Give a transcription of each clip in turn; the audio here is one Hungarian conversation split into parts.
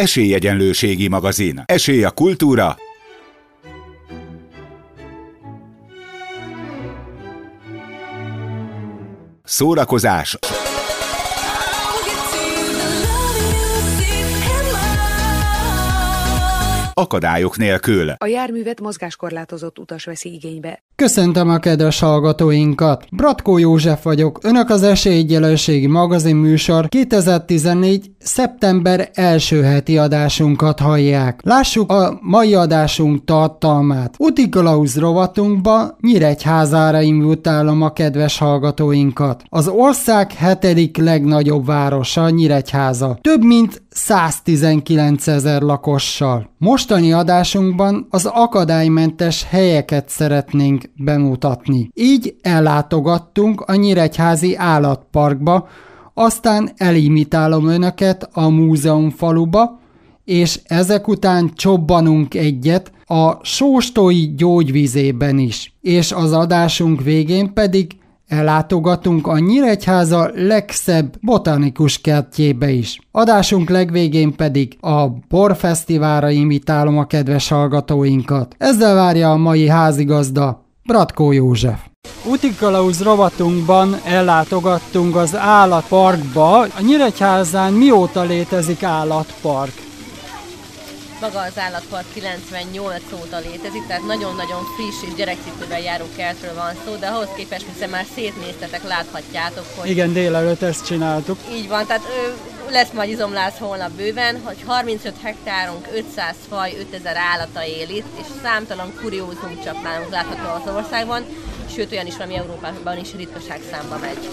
Esélyegyenlőségi magazin. Esély a kultúra. Szórakozás. Akadályok nélkül. A járművet mozgáskorlátozott utas veszi igénybe. Köszöntöm a kedves hallgatóinkat! Bratkó József vagyok, Önök az Esélyegyelőségi magazin műsor 2014. szeptember első heti adásunkat hallják. Lássuk a mai adásunk tartalmát. Uti Kalauz rovatunkba Nyíregyházára invitálom a kedves hallgatóinkat. Az ország hetedik legnagyobb városa Nyíregyháza. Több mint 119 ezer lakossal. Mostani adásunkban az akadálymentes helyeket szeretnénk bemutatni. Így ellátogattunk a Nyíregyházi állatparkba, aztán elimitálom önöket a múzeum faluba, és ezek után csobbanunk egyet a sóstói gyógyvizében is. És az adásunk végén pedig Ellátogatunk a Nyíregyháza legszebb botanikus kertjébe is. Adásunk legvégén pedig a Borfesztiválra imitálom a kedves hallgatóinkat. Ezzel várja a mai házigazda, Bratkó József. Utikalauz rovatunkban ellátogattunk az állatparkba. A Nyíregyházán mióta létezik állatpark? Maga az állatpark 98 óta létezik, tehát nagyon-nagyon friss és gyerekcipőben járó kertről van szó, de ahhoz képest, hiszen már szétnéztetek, láthatjátok, hogy... Igen, délelőtt ezt csináltuk. Így van, tehát ö, lesz majd izomlász holnap bőven, hogy 35 hektárunk, 500 faj, 5000 állata él itt, és számtalan kuriózum csak nálunk látható az országban, sőt olyan is, ami Európában is ritkaság számba megy.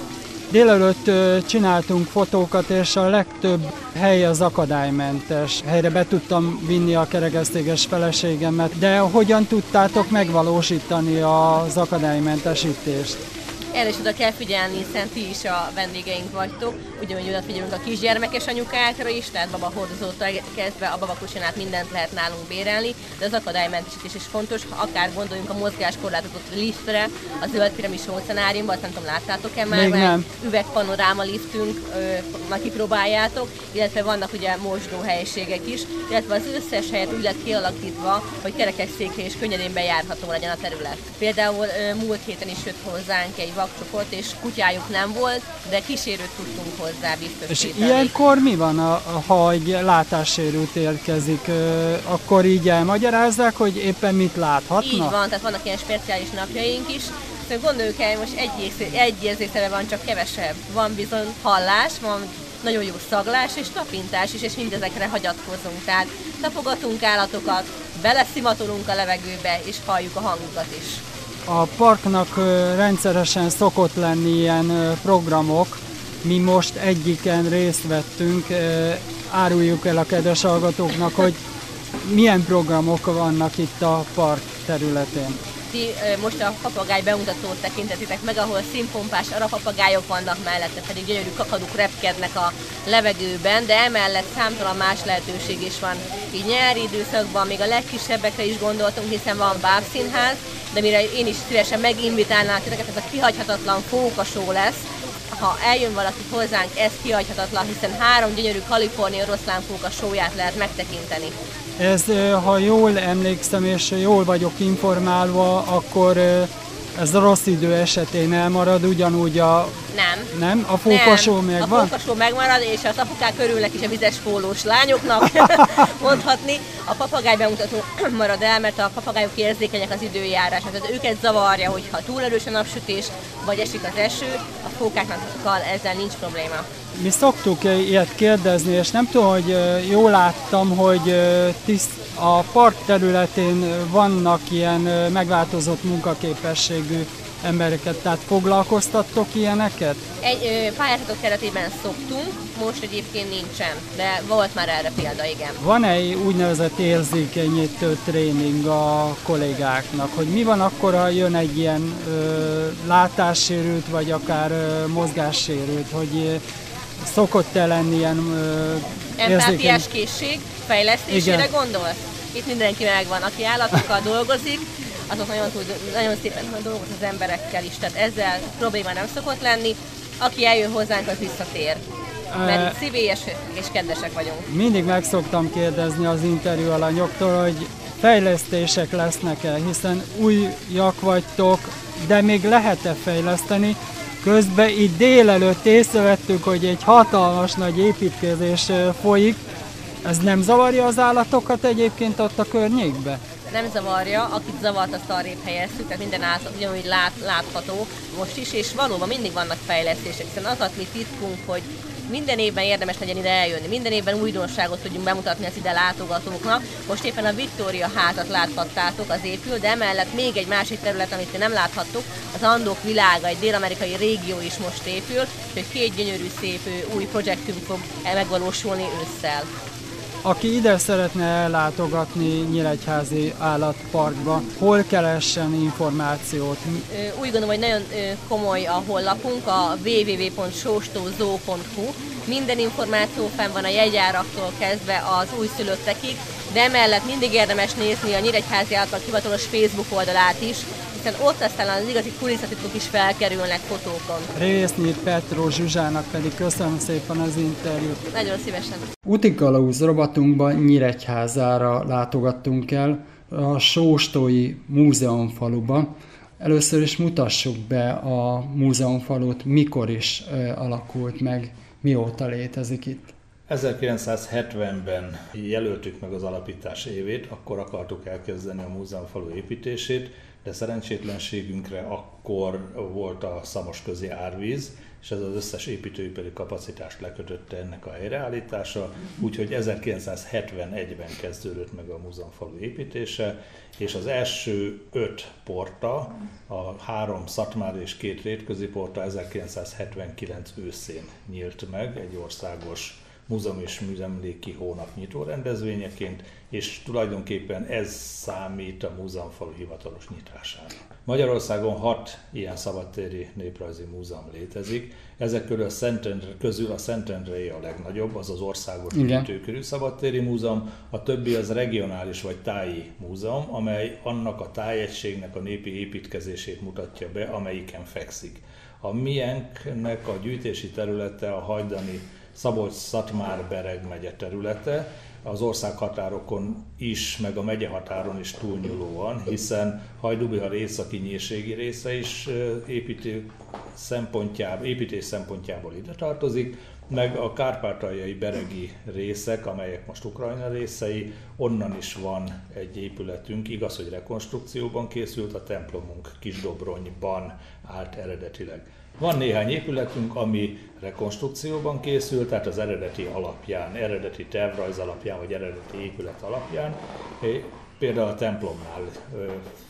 Délelőtt csináltunk fotókat, és a legtöbb hely az akadálymentes. Helyre be tudtam vinni a kerekesztéges feleségemet, de hogyan tudtátok megvalósítani az akadálymentesítést? Erre is oda kell figyelni, hiszen ti is a vendégeink vagytok, ugyanúgy oda figyelünk a kisgyermekes anyukákra is, tehát baba hordozótól kezdve a babakusinát mindent lehet nálunk bérelni, de az akadálymentesítés is fontos, ha akár gondoljunk a mozgáskorlátozott liftre, a zöld piramis óceánáriumban, azt nem tudom, láttátok-e már, Még nem. üvegpanoráma liftünk, már kipróbáljátok, illetve vannak ugye mosdó helyiségek is, illetve az összes helyet úgy lett kialakítva, hogy kerekesszékre és könnyedén bejárható legyen a terület. Például múlt héten is jött hozzánk egy vakcsoport, és kutyájuk nem volt, de kísérőt tudtunk hozzá biztosítani. És ilyenkor mi van, a, ha egy látássérült érkezik, akkor így elmagyarázzák, hogy éppen mit láthatna? Így van, tehát vannak ilyen speciális napjaink is. Szóval gondoljuk el, most egy, egy érzéktere van, csak kevesebb. Van bizony hallás, van nagyon jó szaglás és tapintás is, és mindezekre hagyatkozunk. Tehát tapogatunk állatokat, beleszimatolunk a levegőbe, és halljuk a hangukat is. A parknak rendszeresen szokott lenni ilyen programok, mi most egyiken részt vettünk, áruljuk el a kedves hallgatóknak, hogy milyen programok vannak itt a park területén. Ti most a papagáj bemutatót tekintetitek meg, ahol színpompás arapapagályok vannak mellette, pedig gyönyörű kakaduk repkednek a levegőben, de emellett számtalan más lehetőség is van. Így nyári időszakban még a legkisebbekre is gondoltunk, hiszen van bábszínház, de mire én is szívesen meginvitálnám titeket, ez a kihagyhatatlan fókasó lesz, ha eljön valaki hozzánk, ez kihagyhatatlan, hiszen három gyönyörű kaliforniai oroszlánfóka sóját lehet megtekinteni. Ez, ha jól emlékszem és jól vagyok informálva, akkor ez a rossz idő esetén elmarad, ugyanúgy a, Nem. nem? A fókasó Nem, megvan? A fókasó megmarad, és az apukák örülnek is a vizes pólós lányoknak, mondhatni. A papagáj bemutató marad el, mert a papagájok érzékenyek az időjárásra, tehát őket zavarja, hogyha túl erős a napsütés, vagy esik az eső, a fókáknak ezzel nincs probléma. Mi szoktuk ilyet kérdezni, és nem tudom, hogy jól láttam, hogy tiszt, a park területén vannak ilyen megváltozott munkaképességű embereket, tehát foglalkoztattok ilyeneket? Egy ö, pályázatok keretében szoktunk, most egyébként nincsen, de volt már erre példa, igen. Van egy úgynevezett érzékenyítő tréning a kollégáknak, hogy mi van akkor, ha jön egy ilyen ö, látássérült, vagy akár ö, mozgássérült, hogy szokott-e lenni ilyen ö, Empátiás készség, fejlesztésére Igen. gondolsz? Itt mindenki megvan, aki állatokkal dolgozik, azok nagyon, tud, nagyon szépen dolgoz az emberekkel is, tehát ezzel probléma nem szokott lenni. Aki eljön hozzánk, az visszatér. mert itt szívélyes és kedvesek vagyunk. Mindig meg szoktam kérdezni az interjú alanyoktól, hogy fejlesztések lesznek-e, hiszen újak vagytok, de még lehet-e fejleszteni? Közben itt délelőtt észrevettük, hogy egy hatalmas nagy építkezés folyik. Ez nem zavarja az állatokat egyébként ott a környékbe? nem zavarja, akit zavart, azt arrébb helyeztük, tehát minden át, ugyanúgy lát, látható most is, és valóban mindig vannak fejlesztések, hiszen az mi titkunk, hogy minden évben érdemes legyen ide eljönni, minden évben újdonságot tudjunk bemutatni az ide látogatóknak. Most éppen a Victoria házat láthattátok, az épül, de emellett még egy másik terület, amit mi nem láthattuk, az Andok világa, egy dél-amerikai régió is most épül, és két gyönyörű szép új projektünk fog megvalósulni ősszel. Aki ide szeretne ellátogatni Nyíregyházi állatparkba, hol keressen információt? Úgy gondolom, hogy nagyon komoly a honlapunk, a www.sóstózó.hu. Minden információ fenn van a jegyáraktól kezdve az újszülöttekig, de emellett mindig érdemes nézni a Nyíregyházi Állatpark hivatalos Facebook oldalát is, hiszen ott aztán az igazi kulisszatitkok is felkerülnek fotókon. Résznyi Petro Zsuzsának pedig köszönöm szépen az interjút. Nagyon szívesen. Utikalauz robatunkban Nyíregyházára látogattunk el, a Sóstói Múzeumfaluba. Először is mutassuk be a múzeumfalut, mikor is alakult meg, mióta létezik itt. 1970-ben jelöltük meg az alapítás évét, akkor akartuk elkezdeni a múzeumfalu építését, de szerencsétlenségünkre akkor volt a szamos közi árvíz, és ez az összes építőipari kapacitást lekötötte ennek a helyreállítása, úgyhogy 1971-ben kezdődött meg a múzeumfalu építése, és az első öt porta, a három szatmár és két rétközi porta 1979 őszén nyílt meg egy országos múzeum és műemléki hónap nyitó rendezvényeként, és tulajdonképpen ez számít a múzeumfalu hivatalos nyitásának. Magyarországon hat ilyen szabadtéri néprajzi múzeum létezik, ezek közül a, Szentendre, közül a Szentendrei a legnagyobb, az az országos gyűjtőkörű szabadtéri múzeum, a többi az regionális vagy táji múzeum, amely annak a tájegységnek a népi építkezését mutatja be, amelyiken fekszik. A miénknek a gyűjtési területe a hajdani Szabolcs-Szatmár-Bereg megye területe, az országhatárokon is, meg a megyehatáron is túlnyúlóan, hiszen Hajdubihar északi nyírségi része is építő szempontjából, építés szempontjából ide tartozik, meg a kárpátaljai beregi részek, amelyek most Ukrajna részei, onnan is van egy épületünk, igaz, hogy rekonstrukcióban készült, a templomunk Kisdobronyban állt eredetileg. Van néhány épületünk, ami rekonstrukcióban készült, tehát az eredeti alapján, eredeti tervrajz alapján, vagy eredeti épület alapján. Például a templomnál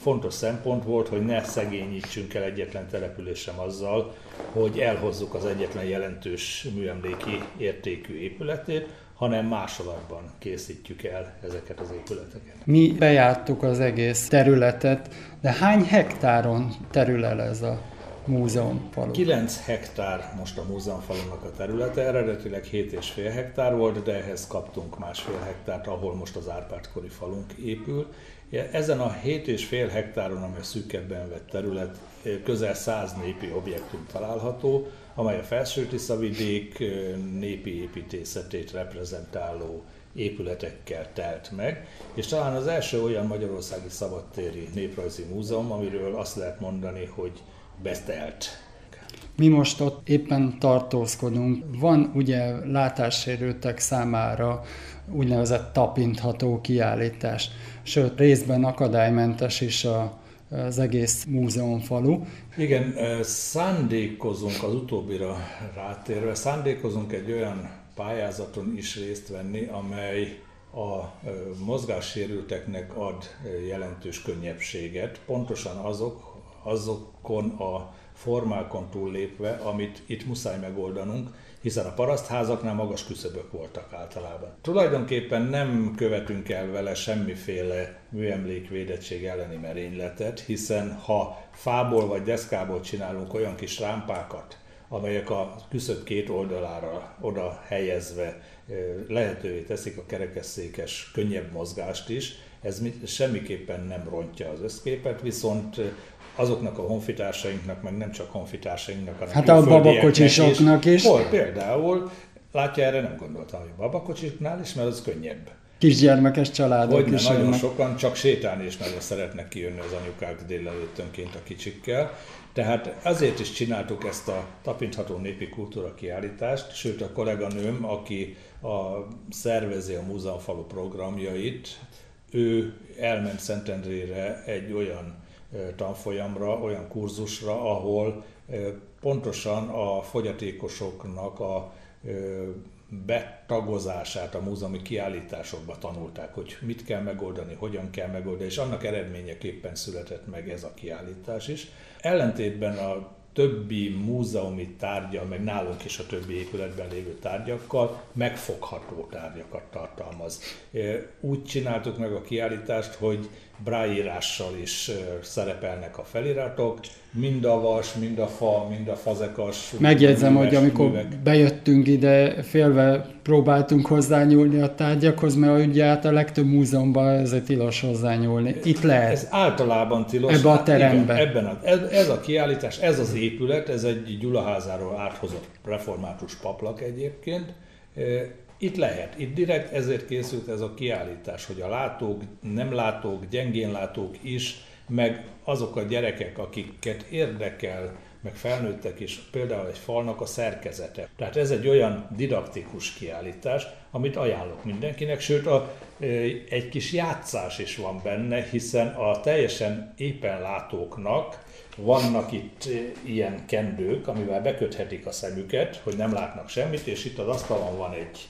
fontos szempont volt, hogy ne szegényítsünk el egyetlen település azzal, hogy elhozzuk az egyetlen jelentős műemléki értékű épületét, hanem másolatban készítjük el ezeket az épületeket. Mi bejártuk az egész területet, de hány hektáron terül el ez a múzeumfalu. 9 hektár most a múzeumfalunak a területe, eredetileg 7,5 hektár volt, de ehhez kaptunk másfél hektárt, ahol most az Árpád-kori falunk épül. Ezen a 7,5 hektáron, amely szűkebben vett terület, közel 100 népi objektum található, amely a felső vidék népi építészetét reprezentáló épületekkel telt meg, és talán az első olyan magyarországi szabadtéri néprajzi múzeum, amiről azt lehet mondani, hogy besztelt. Mi most ott éppen tartózkodunk. Van ugye látássérültek számára úgynevezett tapintható kiállítás, sőt részben akadálymentes is a, az egész múzeumfalu. Igen, szándékozunk az utóbbira rátérve, szándékozunk egy olyan pályázaton is részt venni, amely a mozgássérülteknek ad jelentős könnyebbséget, pontosan azok, azokon a formákon túllépve, amit itt muszáj megoldanunk, hiszen a parasztházaknál magas küszöbök voltak általában. Tulajdonképpen nem követünk el vele semmiféle műemlékvédettség elleni merényletet, hiszen ha fából vagy deszkából csinálunk olyan kis rámpákat, amelyek a küszöb két oldalára oda helyezve lehetővé teszik a kerekesszékes könnyebb mozgást is, ez semmiképpen nem rontja az összképet, viszont azoknak a honfitársainknak, meg nem csak honfitársainknak, hanem Hát a babakocsisoknak is. is. Volt például Látja, erre nem gondoltam, hogy babakocsiknál is, mert az könnyebb. Kisgyermekes családok Hogy is nagyon jönnek. sokan csak sétálni is nagyon szeretnek kijönni az anyukák délelőttönként a kicsikkel. Tehát azért is csináltuk ezt a tapintható népi kultúra kiállítást, sőt a kolléganőm, aki a, szervezi a múzeumfalu programjait, ő elment Szentendrére egy olyan tanfolyamra, olyan kurzusra, ahol pontosan a fogyatékosoknak a betagozását a múzeumi kiállításokba tanulták, hogy mit kell megoldani, hogyan kell megoldani, és annak eredményeképpen született meg ez a kiállítás is. Ellentétben a többi múzeumi tárgyal, meg nálunk is a többi épületben lévő tárgyakkal megfogható tárgyakat tartalmaz. Úgy csináltuk meg a kiállítást, hogy bráírással is szerepelnek a feliratok, mind a vas, mind a fa, mind a fazekas. Megjegyzem, műves hogy amikor művek. bejöttünk ide, félve próbáltunk hozzányúlni a tárgyakhoz, mert ugye hát a legtöbb múzeumban ezért tilos hozzányúlni. Itt lehet. Ez általában tilos. Ebbe a Hát terembe. Igen, ebben a, ez, ez a kiállítás, ez az épület, ez egy Gyulaházáról áthozott református paplak egyébként. Itt lehet, itt direkt ezért készült ez a kiállítás, hogy a látók, nem látók, gyengén látók is, meg azok a gyerekek, akiket érdekel, meg felnőttek is, például egy falnak a szerkezete. Tehát ez egy olyan didaktikus kiállítás, amit ajánlok mindenkinek, sőt a, egy kis játszás is van benne, hiszen a teljesen éppen látóknak vannak itt ilyen kendők, amivel beköthetik a szemüket, hogy nem látnak semmit, és itt az asztalon van egy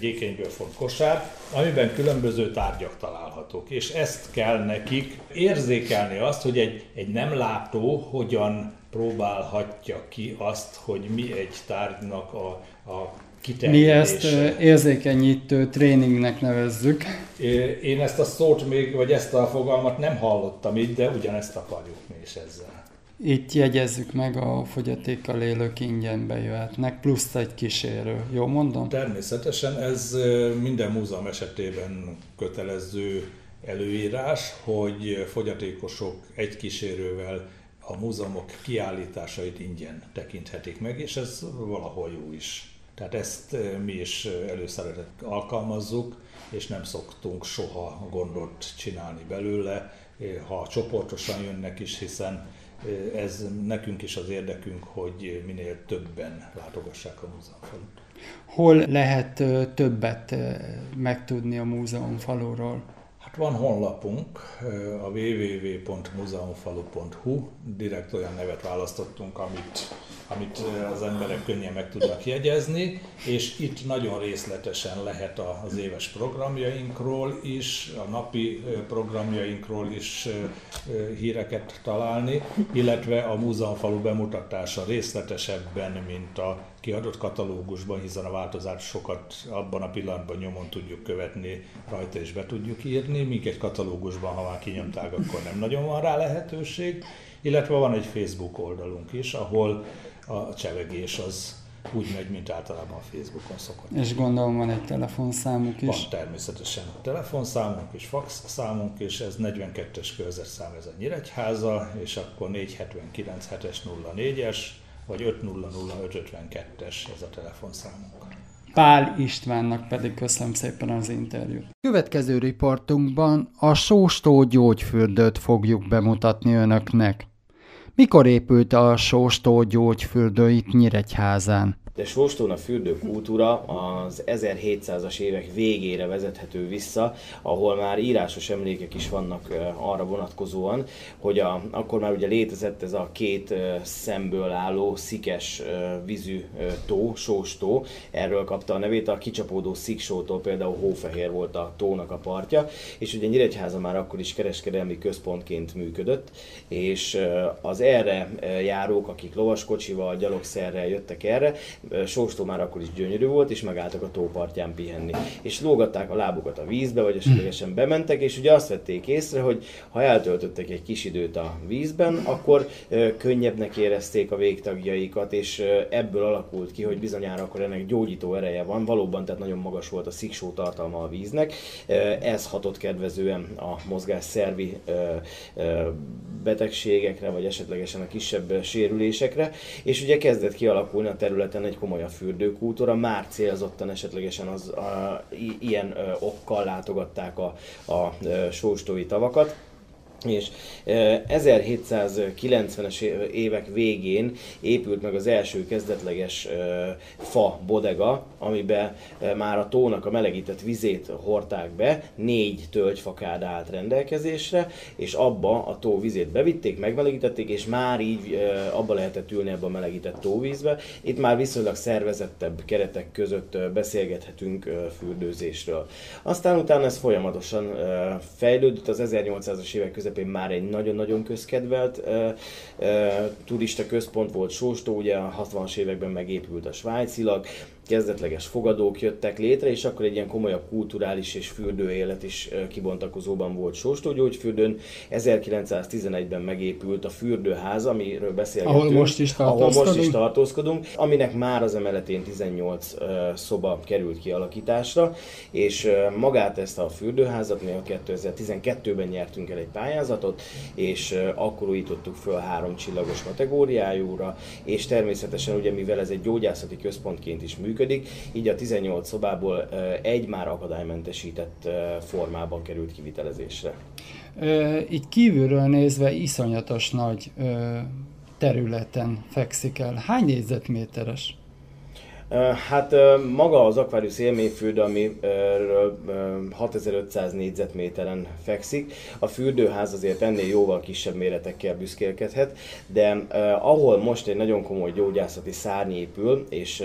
gyékenyből font kosár, amiben különböző tárgyak találhatók. És ezt kell nekik érzékelni azt, hogy egy, egy nem látó hogyan próbálhatja ki azt, hogy mi egy tárgynak a, a Mi ezt érzékenyítő tréningnek nevezzük. Én ezt a szót még, vagy ezt a fogalmat nem hallottam itt, de ugyanezt akarjuk mi is ezzel. Itt jegyezzük meg, a fogyatékkal élők ingyen bejöhetnek, plusz egy kísérő. Jó mondom? Természetesen ez minden múzeum esetében kötelező előírás, hogy fogyatékosok egy kísérővel a múzeumok kiállításait ingyen tekinthetik meg, és ez valahol jó is. Tehát ezt mi is előszeretet alkalmazzuk, és nem szoktunk soha gondot csinálni belőle, ha csoportosan jönnek is, hiszen ez nekünk is az érdekünk, hogy minél többen látogassák a múzeumfalut. Hol lehet többet megtudni a múzeum faluról? Hát van honlapunk, a www.muzeumfalu.hu, direkt olyan nevet választottunk, amit, amit az emberek könnyen meg tudnak jegyezni, és itt nagyon részletesen lehet az éves programjainkról is, a napi programjainkról is híreket találni, illetve a múzeumfalu bemutatása részletesebben, mint a kiadott katalógusban, hiszen a változásokat abban a pillanatban nyomon tudjuk követni, rajta is be tudjuk írni, míg egy katalógusban, ha már kinyomták, akkor nem nagyon van rá lehetőség. Illetve van egy Facebook oldalunk is, ahol a csevegés az úgy megy, mint általában a Facebookon szokott. És gondolom van egy telefonszámuk is. Van természetesen a telefonszámunk és fax számunk, és ez 42-es körzetszám, ez a Nyíregyháza, és akkor 479 7-es 04-es, vagy 500-552-es ez a telefonszámunk. Pál Istvánnak pedig köszönöm szépen az interjút. Következő riportunkban a Sóstó gyógyfürdőt fogjuk bemutatni önöknek. Mikor épült a Sóstó gyógyfürdő itt Nyíregyházán? De Sóstón a fürdőkultúra az 1700-as évek végére vezethető vissza, ahol már írásos emlékek is vannak arra vonatkozóan, hogy a, akkor már ugye létezett ez a két szemből álló szikes vízű tó, Sóstó, erről kapta a nevét, a kicsapódó sziksótól például Hófehér volt a tónak a partja, és ugye Nyíregyháza már akkor is kereskedelmi központként működött, és az erre járók, akik lovaskocsival, gyalogszerrel jöttek erre, Sóstó már akkor is gyönyörű volt, és megálltak a tópartján pihenni. És lógatták a lábukat a vízbe, vagy esetlegesen bementek, és ugye azt vették észre, hogy ha eltöltöttek egy kis időt a vízben, akkor könnyebbnek érezték a végtagjaikat, és ebből alakult ki, hogy bizonyára akkor ennek gyógyító ereje van. Valóban, tehát nagyon magas volt a sziksó tartalma a víznek. Ez hatott kedvezően a mozgásszervi ö, ö, betegségekre, vagy esetlegesen a kisebb sérülésekre, és ugye kezdett kialakulni a területen egy egy komolyabb fürdőkultúra, már célzottan esetlegesen az a, ilyen okkal látogatták a, a sóstói tavakat és 1790-es évek végén épült meg az első kezdetleges fa bodega, amiben már a tónak a melegített vizét hordták be, négy tölgyfakád állt rendelkezésre, és abba a tó vizét bevitték, megmelegítették, és már így abba lehetett ülni ebbe a melegített tóvízbe. Itt már viszonylag szervezettebb keretek között beszélgethetünk fürdőzésről. Aztán utána ez folyamatosan fejlődött, az 1800-as évek közepén közepén már egy nagyon-nagyon közkedvelt uh, uh, turista központ volt Sóstó, ugye a 60-as években megépült a svájcilag, kezdetleges fogadók jöttek létre, és akkor egy ilyen komolyabb kulturális és fürdőélet is kibontakozóban volt Sóstó gyógyfürdőn. 1911-ben megépült a fürdőház, amiről beszélgetünk. Ahol most is tartózkodunk. Ahol most is tartózkodunk, aminek már az emeletén 18 szoba került kialakításra, és magát ezt a fürdőházat mi a 2012-ben nyertünk el egy pályázatot, és akkor újítottuk föl három csillagos kategóriájúra, és természetesen ugye mivel ez egy gyógyászati központként is működik, működik, így a 18 szobából egy már akadálymentesített formában került kivitelezésre. Így kívülről nézve iszonyatos nagy területen fekszik el. Hány négyzetméteres? Hát maga az Aquarius élményfürdő, ami 6500 négyzetméteren fekszik, a fürdőház azért ennél jóval kisebb méretekkel büszkélkedhet, de ahol most egy nagyon komoly gyógyászati szárny épül, és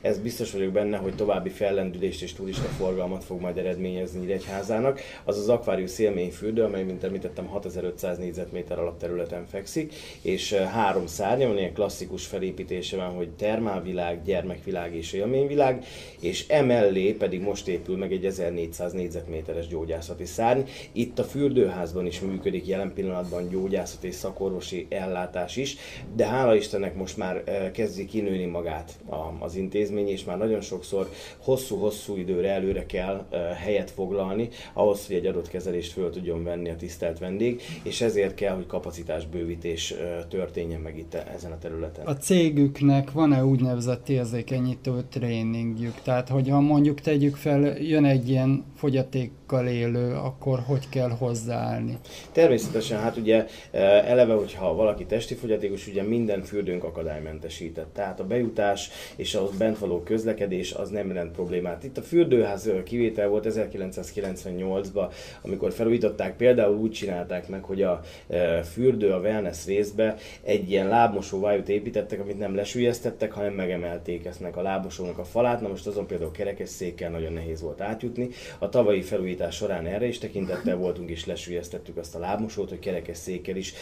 ez biztos vagyok benne, hogy további fellendülést és turista forgalmat fog majd eredményezni Nyíregyházának, az az Aquarius élményfürdő, amely, mint említettem, 6500 négyzetméter alapterületen fekszik, és három szárnya, van ilyen klasszikus felépítése van, hogy termálvilág, gyermekvilág világ és élményvilág, és emellé pedig most épül meg egy 1400 négyzetméteres gyógyászati szárny. Itt a fürdőházban is működik jelen pillanatban gyógyászati és szakorvosi ellátás is, de hála Istennek most már eh, kezdi kinőni magát az intézmény, és már nagyon sokszor hosszú-hosszú időre előre kell eh, helyet foglalni, ahhoz, hogy egy adott kezelést föl tudjon venni a tisztelt vendég, és ezért kell, hogy kapacitásbővítés eh, történjen meg itt ezen a területen. A cégüknek van-e úgynevezett érzékenyítő irányító tréningjük. Tehát, hogyha mondjuk tegyük fel, jön egy ilyen fogyatékkal élő, akkor hogy kell hozzáállni? Természetesen, hát ugye e, eleve, hogyha valaki testi fogyatékos, ugye minden fürdőnk akadálymentesített. Tehát a bejutás és a bent való közlekedés az nem jelent problémát. Itt a fürdőház kivétel volt 1998-ban, amikor felújították, például úgy csinálták meg, hogy a e, fürdő, a wellness részbe egy ilyen lábmosó vájút építettek, amit nem lesülyeztettek, hanem megemelték eznek a lábosónak a falát, na most azon például kerekesszékkel nagyon nehéz volt átjutni. A tavalyi felújítás során erre is tekintettel voltunk, és lesülyeztettük azt a lábmosót, hogy kerekesszékkel is,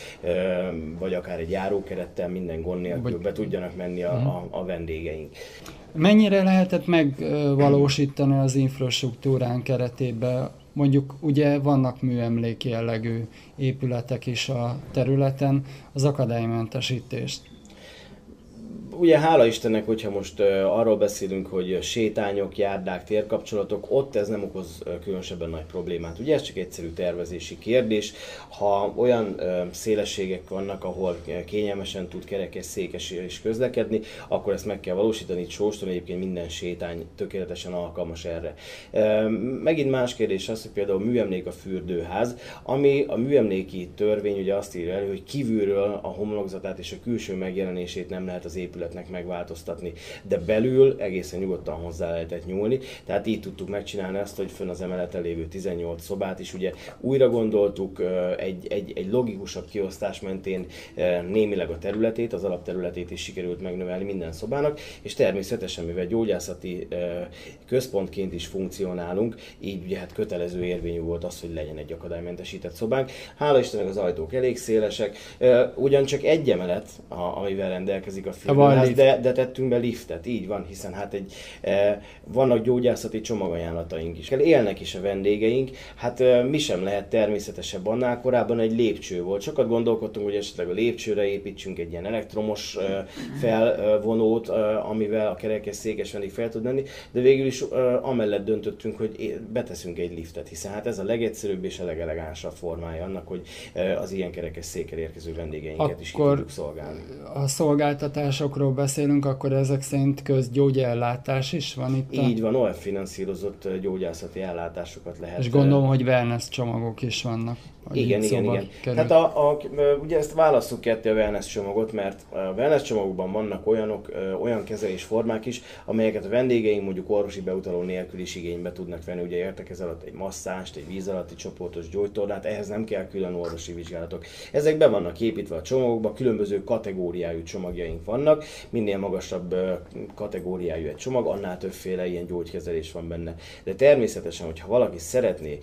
vagy akár egy járókerettel minden gond nélkül be tudjanak menni a, a, a vendégeink. Mennyire lehetett megvalósítani az infrastruktúrán keretében mondjuk ugye vannak műemlék jellegű épületek is a területen, az akadálymentesítést ugye hála Istennek, hogyha most arról beszélünk, hogy sétányok, járdák, térkapcsolatok, ott ez nem okoz különösebben nagy problémát. Ugye ez csak egyszerű tervezési kérdés. Ha olyan szélességek vannak, ahol kényelmesen tud kerekes, székes és közlekedni, akkor ezt meg kell valósítani. Itt Sóston egyébként minden sétány tökéletesen alkalmas erre. Megint más kérdés az, hogy például műemlék a fürdőház, ami a műemléki törvény ugye azt írja elő, hogy kívülről a homlokzatát és a külső megjelenését nem lehet az épület épületnek megváltoztatni, de belül egészen nyugodtan hozzá lehetett nyúlni, tehát így tudtuk megcsinálni azt, hogy fönn az emeleten lévő 18 szobát is ugye újra gondoltuk egy, egy, egy logikusabb kiosztás mentén némileg a területét, az alapterületét is sikerült megnövelni minden szobának, és természetesen, mivel gyógyászati központként is funkcionálunk, így ugye hát kötelező érvényű volt az, hogy legyen egy akadálymentesített szobánk. Hála Istennek az ajtók elég szélesek, ugyancsak egy emelet, amivel rendelkezik a film, ház, de, de tettünk be liftet, így van, hiszen hát egy, e, vannak gyógyászati csomagajánlataink is. Élnek is a vendégeink, hát e, mi sem lehet természetesebb annál, korábban egy lépcső volt. Sokat gondolkodtunk, hogy esetleg a lépcsőre építsünk egy ilyen elektromos e, felvonót, e, amivel a kerekes székes vendég fel tud menni, de végül is e, amellett döntöttünk, hogy beteszünk egy liftet, hiszen hát ez a legegyszerűbb és a legelegánsabb formája annak, hogy e, az ilyen kerekes székkel érkező vendégeinket Akkor is ki tudjuk szolgálni. A szolgáltatások csomagokról beszélünk, akkor ezek szerint közgyógyellátás is van itt. A... Így van, olyan finanszírozott gyógyászati ellátásokat lehet. És gondolom, hogy wellness csomagok is vannak. Igen, igen, igen. Kerül. Hát a, a, ugye ezt választjuk ketté a wellness csomagot, mert a wellness csomagokban vannak olyanok, olyan kezelésformák is, amelyeket a vendégeink mondjuk orvosi beutaló nélkül is igénybe tudnak venni. Ugye értek ez alatt egy masszást, egy víz alatti csoportos gyógytornát, ehhez nem kell külön orvosi vizsgálatok. Ezek be vannak építve a csomagokba, különböző kategóriájú csomagjaink vannak, minél magasabb kategóriájú egy csomag, annál többféle ilyen gyógykezelés van benne. De természetesen, hogyha valaki szeretné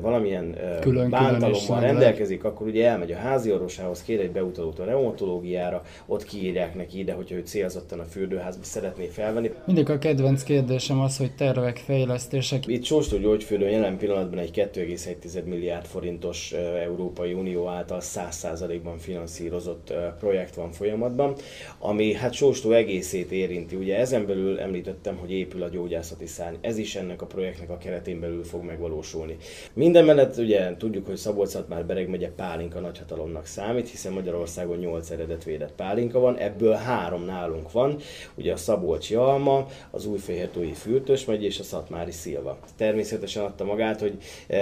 valamilyen külön, bántalom ha rendelkezik, akkor ugye elmegy a házi orvosához, kér egy beutalót a reumatológiára, ott kiírják neki ide, hogyha ő célzottan a fürdőházba szeretné felvenni. Mindig a kedvenc kérdésem az, hogy tervek, fejlesztések. Itt Sóstó gyógyfürdőn jelen pillanatban egy 2,1 milliárd forintos Európai Unió által 100%-ban finanszírozott projekt van folyamatban, ami hát Sóstó egészét érinti. Ugye ezen belül említettem, hogy épül a gyógyászati szárny. Ez is ennek a projektnek a keretén belül fog megvalósulni. Minden mellett ugye tudjuk, hogy Szabolcs már Bereg megye pálinka nagyhatalomnak számít, hiszen Magyarországon 8 eredetvédett pálinka van, ebből három nálunk van, ugye a Szabolcsi Alma, az Újfehértói Fürtös megy és a Szatmári Szilva. Természetesen adta magát, hogy e,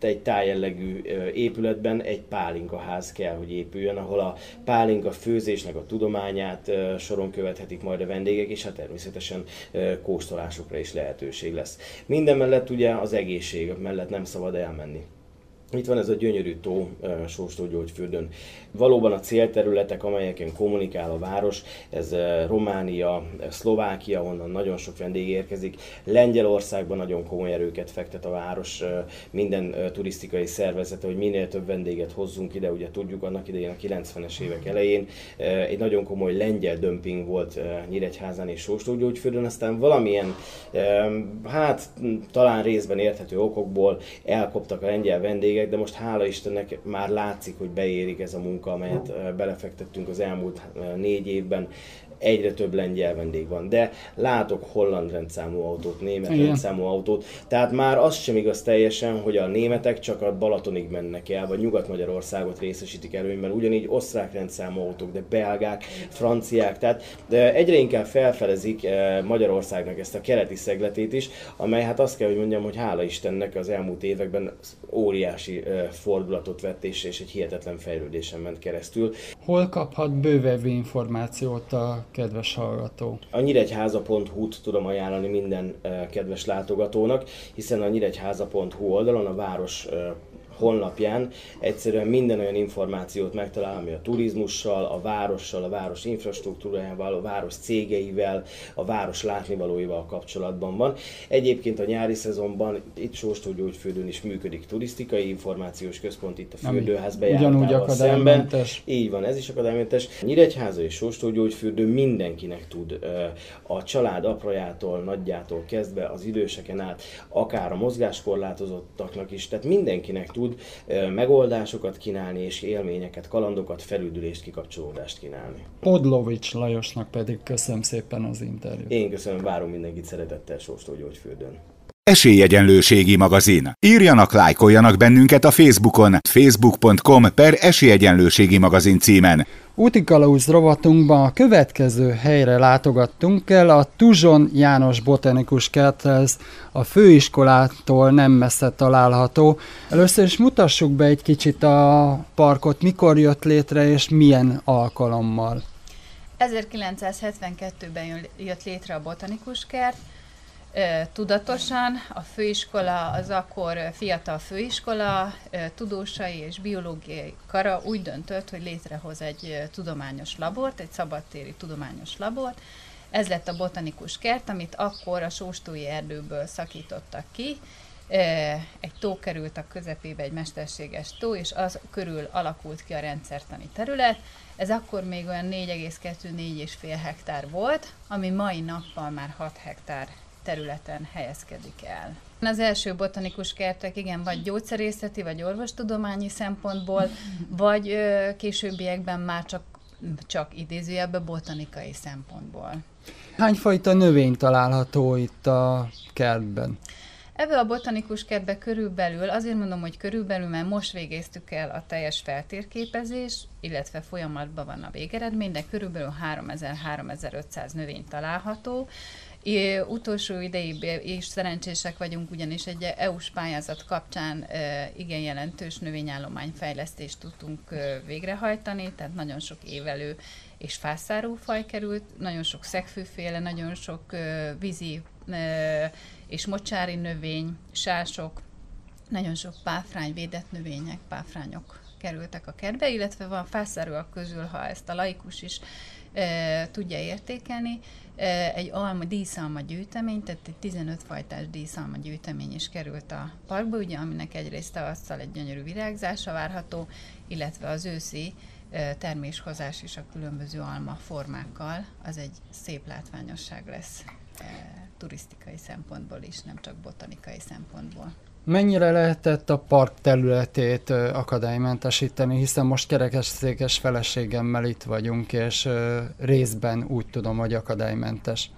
egy tájjellegű e, épületben egy pálinkaház kell, hogy épüljön, ahol a pálinka főzésnek a tudományát e, soron követhetik majd a vendégek, és hát természetesen kóstolásokra is lehetőség lesz. Minden mellett ugye az egészség mellett nem szabad elmenni. Itt van ez a gyönyörű tó Sóstó Gyógyfürdőn. Valóban a célterületek, amelyeken kommunikál a város, ez Románia, Szlovákia, onnan nagyon sok vendég érkezik. Lengyelországban nagyon komoly erőket fektet a város, minden turisztikai szervezete, hogy minél több vendéget hozzunk ide. Ugye tudjuk, annak idején a 90-es évek elején egy nagyon komoly lengyel dömping volt Nyíregyházán és Sóstó Gyógyfürdőn, aztán valamilyen, hát talán részben érthető okokból elkoptak a lengyel vendégek, de most hála Istennek már látszik, hogy beérik ez a munka, amelyet belefektettünk az elmúlt négy évben egyre több lengyel vendég van. De látok holland rendszámú autót, német Igen. rendszámú autót, tehát már az sem igaz teljesen, hogy a németek csak a Balatonig mennek el, vagy Nyugat-Magyarországot részesítik előnyben, ugyanígy osztrák rendszámú autók, de belgák, franciák, tehát de egyre inkább felfelezik eh, Magyarországnak ezt a keleti szegletét is, amely hát azt kell, hogy mondjam, hogy hála Istennek az elmúlt években óriási eh, fordulatot vett és, és egy hihetetlen fejlődésen ment keresztül. Hol kaphat bővebb információt a kedves hallgató. A nyíregyháza.hu-t tudom ajánlani minden kedves látogatónak, hiszen a nyíregyháza.hu oldalon a város honlapján egyszerűen minden olyan információt megtalál, ami a turizmussal, a várossal, a város infrastruktúrájával, a város cégeivel, a város látnivalóival kapcsolatban van. Egyébként a nyári szezonban itt Sóstó Gyógyfürdőn is működik turisztikai információs központ itt a fürdőház bejártával szemben. Így van, ez is akadálymentes. Nyíregyháza és Sóstó Gyógyfürdő mindenkinek tud a család aprajától, nagyjától kezdve az időseken át, akár a mozgáskorlátozottaknak is, tehát mindenkinek tud tud megoldásokat kínálni, és élményeket, kalandokat, felüdülést, kikapcsolódást kínálni. Podlovics Lajosnak pedig köszönöm szépen az interjút. Én köszönöm, várom mindenkit szeretettel Sóstó Gyógyfürdőn. Esélyegyenlőségi magazin. Írjanak, lájkoljanak bennünket a Facebookon, facebook.com per esélyegyenlőségi magazin címen. Útikalauz rovatunkban a következő helyre látogattunk el, a Tuzson János Botanikus Kerthez, a főiskolától nem messze található. Először is mutassuk be egy kicsit a parkot, mikor jött létre és milyen alkalommal. 1972-ben jött létre a Botanikus Kert, tudatosan. A főiskola, az akkor fiatal főiskola, tudósai és biológiai kara úgy döntött, hogy létrehoz egy tudományos labort, egy szabadtéri tudományos labort. Ez lett a botanikus kert, amit akkor a sóstói erdőből szakítottak ki. Egy tó került a közepébe, egy mesterséges tó, és az körül alakult ki a rendszertani terület. Ez akkor még olyan 4,2-4,5 hektár volt, ami mai nappal már 6 hektár területen helyezkedik el. Az első botanikus kertek igen, vagy gyógyszerészeti, vagy orvostudományi szempontból, vagy későbbiekben már csak, csak idézőjelben botanikai szempontból. Hányfajta növény található itt a kertben? Ebbe a botanikus kertbe körülbelül, azért mondom, hogy körülbelül, mert most végeztük el a teljes feltérképezés, illetve folyamatban van a végeredmény, de körülbelül 3000-3500 növény található. Utolsó ideig és szerencsések vagyunk, ugyanis egy EU-s pályázat kapcsán igen jelentős növényállományfejlesztést tudtunk végrehajtani, tehát nagyon sok évelő és fászáró faj került, nagyon sok szegfűféle, nagyon sok vízi és mocsári növény, sások, nagyon sok páfrány, védett növények, páfrányok kerültek a kertbe, illetve van fászárúak közül, ha ezt a laikus is e, tudja értékelni, e, egy alma, díszalma gyűjtemény, tehát egy 15 fajtás díszalma gyűjtemény is került a parkba, ugye, aminek egyrészt tavasszal egy gyönyörű virágzása várható, illetve az őszi e, terméshozás is a különböző alma formákkal, az egy szép látványosság lesz turisztikai szempontból is, nem csak botanikai szempontból. Mennyire lehetett a park területét akadálymentesíteni, hiszen most kerekesszékes feleségemmel itt vagyunk, és részben úgy tudom, hogy akadálymentes.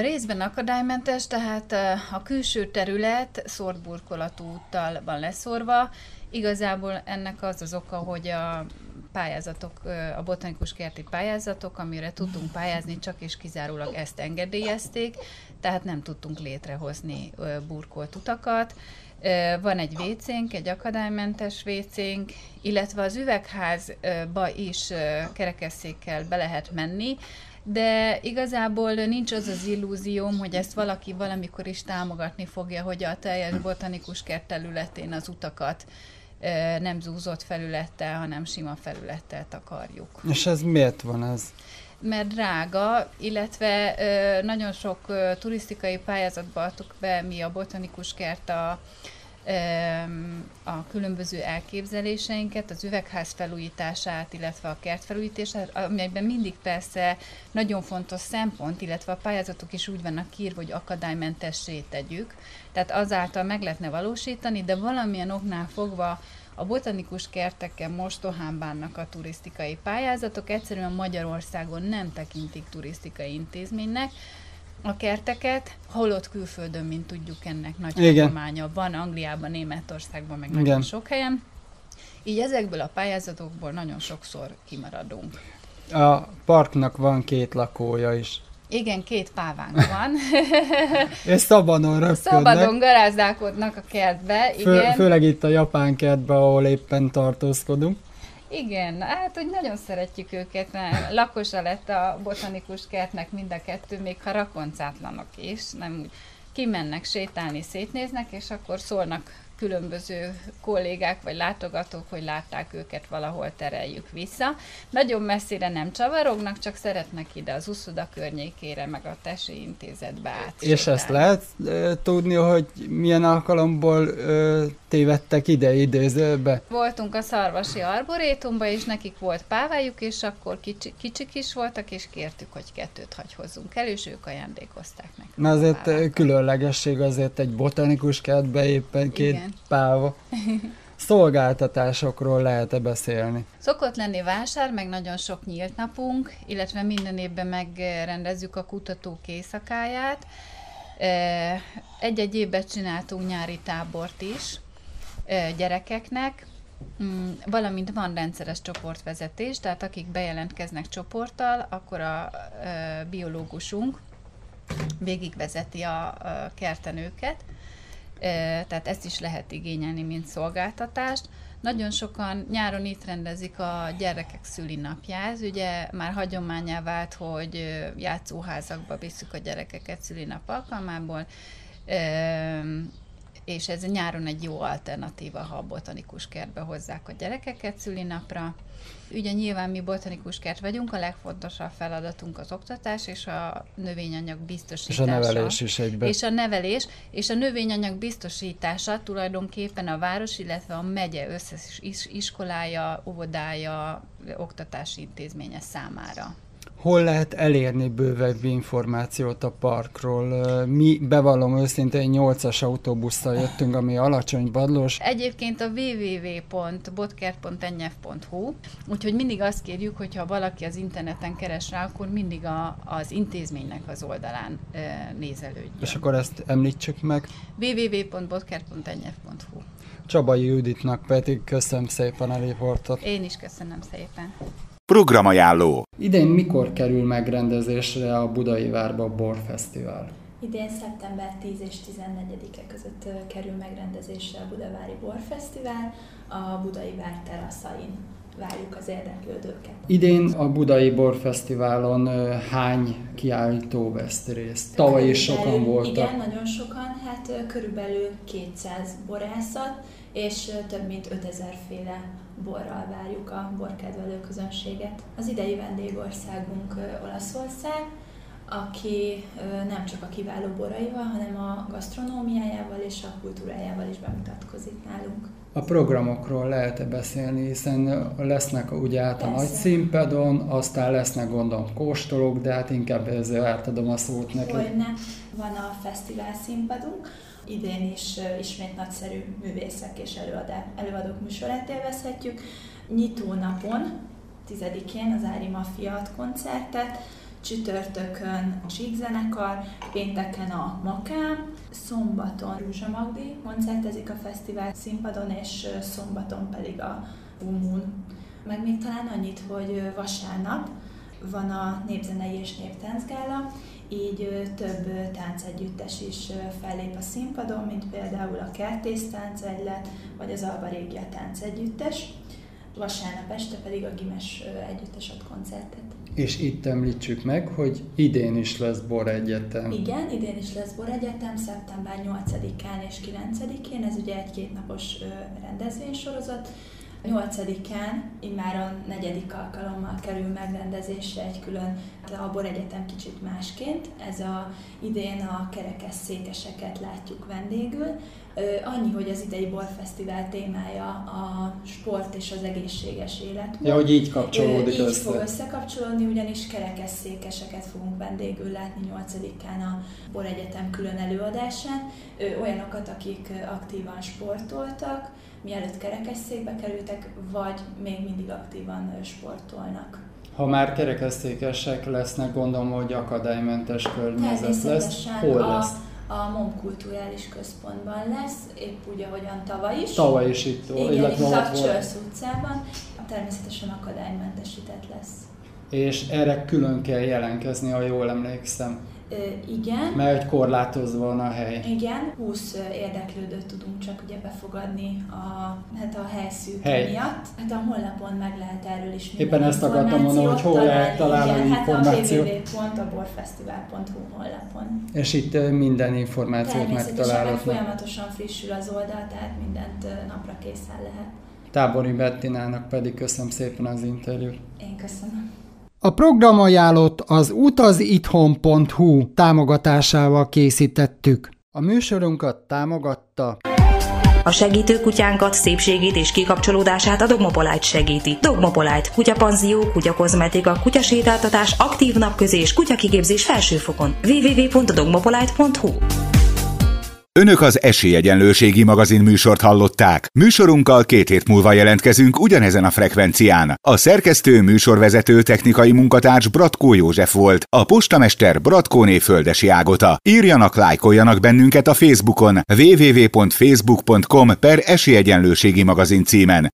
Részben akadálymentes, tehát a külső terület szórt burkolatú úttal van leszorva. Igazából ennek az az oka, hogy a pályázatok, a botanikus kerti pályázatok, amire tudtunk pályázni, csak és kizárólag ezt engedélyezték, tehát nem tudtunk létrehozni burkolt utakat. Van egy vécénk, egy akadálymentes vécénk, illetve az üvegházba is kerekesszékkel be lehet menni, de igazából nincs az az illúzióm, hogy ezt valaki valamikor is támogatni fogja, hogy a teljes botanikus kert területén az utakat nem zúzott felülettel, hanem sima felülettel takarjuk. És ez miért van ez? Mert drága, illetve nagyon sok turisztikai pályázatba adtuk be mi a botanikus kert a, a különböző elképzeléseinket, az üvegház felújítását, illetve a kert felújítását, amelyben mindig persze nagyon fontos szempont, illetve a pályázatok is úgy vannak írva, hogy akadálymentessé tegyük, tehát azáltal meg lehetne valósítani, de valamilyen oknál fogva a botanikus kerteken mostohán bánnak a turisztikai pályázatok, egyszerűen Magyarországon nem tekintik turisztikai intézménynek, a kerteket, holott külföldön, mint tudjuk, ennek nagy hagyománya van, Angliában, Németországban, meg Igen. nagyon sok helyen. Így ezekből a pályázatokból nagyon sokszor kimaradunk. A parknak van két lakója is. Igen, két pávánk van. És szabadon röpködnek. Szabadon garázdálkodnak a kertbe, igen. Fő, főleg itt a japán kertbe, ahol éppen tartózkodunk. Igen, hát hogy nagyon szeretjük őket, mert lakosa lett a botanikus kertnek mind a kettő, még ha rakoncátlanok is, nem úgy kimennek sétálni, szétnéznek, és akkor szólnak különböző kollégák vagy látogatók, hogy látták őket valahol tereljük vissza. Nagyon messzire nem csavarognak, csak szeretnek ide az uszoda környékére, meg a tesi intézetbe át. És ezt lehet e, tudni, hogy milyen alkalomból e, tévedtek ide idézőbe? Voltunk a Szarvasi Arborétumba, és nekik volt pávájuk, és akkor kicsi, kicsik is voltak, és kértük, hogy kettőt hagy hozzunk el, és ők ajándékozták nekünk. Na azért különlegesség azért egy botanikus kertbe éppen két Igen páva. Szolgáltatásokról lehet-e beszélni? Szokott lenni vásár, meg nagyon sok nyílt napunk, illetve minden évben megrendezzük a kutatók éjszakáját. Egy-egy évben csináltunk nyári tábort is gyerekeknek, mm, valamint van rendszeres csoportvezetés, tehát akik bejelentkeznek csoporttal, akkor a biológusunk végigvezeti a kertenőket, tehát ezt is lehet igényelni, mint szolgáltatást. Nagyon sokan nyáron itt rendezik a gyerekek szülinapját, ugye már hagyományá vált, hogy játszóházakba visszük a gyerekeket szülinap alkalmából, és ez nyáron egy jó alternatíva, ha a botanikus kertbe hozzák a gyerekeket szülinapra. Ugye nyilván mi botanikus kert vagyunk, a legfontosabb feladatunk az oktatás és a növényanyag biztosítása. És a nevelés is egyben. És a nevelés, és a növényanyag biztosítása tulajdonképpen a város, illetve a megye összes iskolája, óvodája, oktatási intézménye számára. Hol lehet elérni bővebb információt a parkról? Mi, bevallom őszintén, 8-as autóbusszal jöttünk, ami alacsony padlós. Egyébként a www.botkert.nyf.hu, úgyhogy mindig azt kérjük, hogyha valaki az interneten keres rá, akkor mindig a, az intézménynek az oldalán e, nézelődjön. És akkor ezt említsük meg. www.botkert.nyf.hu Csabai Juditnak pedig köszönöm szépen a riportot. Én is köszönöm szépen. Programajánló. Idén mikor kerül megrendezésre a Budai Várba Borfesztivál? Idén szeptember 10 és 14-e között kerül megrendezésre a Budavári Borfesztivál a Budai Vár teraszain. Várjuk az érdeklődőket. Idén a Budai Borfesztiválon hány kiállító vesz részt? Tavaly is sokan voltak. Igen, nagyon sokan, hát körülbelül 200 borászat, és több mint 5000 féle borral várjuk a borkedvelő közönséget. Az idei vendégországunk Olaszország, aki nem csak a kiváló boraival, hanem a gasztronómiájával és a kultúrájával is bemutatkozik nálunk. A programokról lehet-e beszélni, hiszen lesznek ugye át a nagy színpadon, aztán lesznek gondolom kóstolók, de hát inkább ezzel átadom a szót neki. Hogyne. Van a fesztivál színpadunk, idén is ismét nagyszerű művészek és előadók műsorát élvezhetjük. Nyitó napon, 10-én az Ári Mafia ad koncertet, csütörtökön a zenekar, pénteken a Makám, szombaton Rúzsa Magdi koncertezik a fesztivál színpadon, és szombaton pedig a Umun. Meg még talán annyit, hogy vasárnap van a Népzenei és Néptáncgála, így több táncegyüttes is fellép a színpadon, mint például a Kertész táncegylet, vagy az Alba Régia táncegyüttes. Vasárnap este pedig a Gimes együttes ad koncertet. És itt említsük meg, hogy idén is lesz Bor Egyetem. Igen, idén is lesz Bor Egyetem, szeptember 8-án és 9-én, ez ugye egy kétnapos rendezvénysorozat, 8-án, immár a negyedik alkalommal kerül megrendezésre egy külön a Bor Egyetem kicsit másként. Ez a idén a kerekes székeseket látjuk vendégül. Annyi, hogy az idei borfesztivál témája a sport és az egészséges élet. Ja, hogy így kapcsolódik így össze. fog összekapcsolódni, ugyanis kerekes székeseket fogunk vendégül látni 8-án a Bor Egyetem külön előadásán. Olyanokat, akik aktívan sportoltak, mielőtt kerekesszékbe kerültek, vagy még mindig aktívan sportolnak. Ha már kerekesszékesek lesznek, gondolom, hogy akadálymentes környezet lesz. Hol a, lesz? A MOM Kulturális Központban lesz, épp úgy, ahogyan tavaly is. Tavaly is itt volt, illetve itt a Csölsz utcában. Természetesen akadálymentesített lesz. És erre külön kell jelentkezni, ha jól emlékszem. Igen. Mert korlátozva van a hely. Igen, 20 érdeklődőt tudunk csak ugye befogadni a, hát a helyszűk hely. miatt. Hát a honlapon meg lehet erről is Éppen ezt akartam mondani, hogy hol lehet találni igen, információt. Hát a www.aborfesztivál.hu honlapon. És itt minden információt megtalálhatnak. meg folyamatosan frissül az oldal, tehát mindent napra készen lehet. Tábori Bettinának pedig köszönöm szépen az interjút. Én köszönöm. A programajánlót az utazitthon.hu támogatásával készítettük. A műsorunkat támogatta a segítőkutyánkat, szépségét és kikapcsolódását a Dogmopolite segíti. Dogmopolite, kutyapanzió, kutyakozmetika, kutyasétáltatás, aktív napközés, kutyakigépzés felsőfokon. www.dogmopolite.hu Önök az Esélyegyenlőségi magazin műsort hallották. Műsorunkkal két hét múlva jelentkezünk ugyanezen a frekvencián. A szerkesztő műsorvezető technikai munkatárs Bratkó József volt, a postamester Bratkóné Földesi Ágota. Írjanak, lájkoljanak bennünket a Facebookon www.facebook.com per Esélyegyenlőségi magazin címen.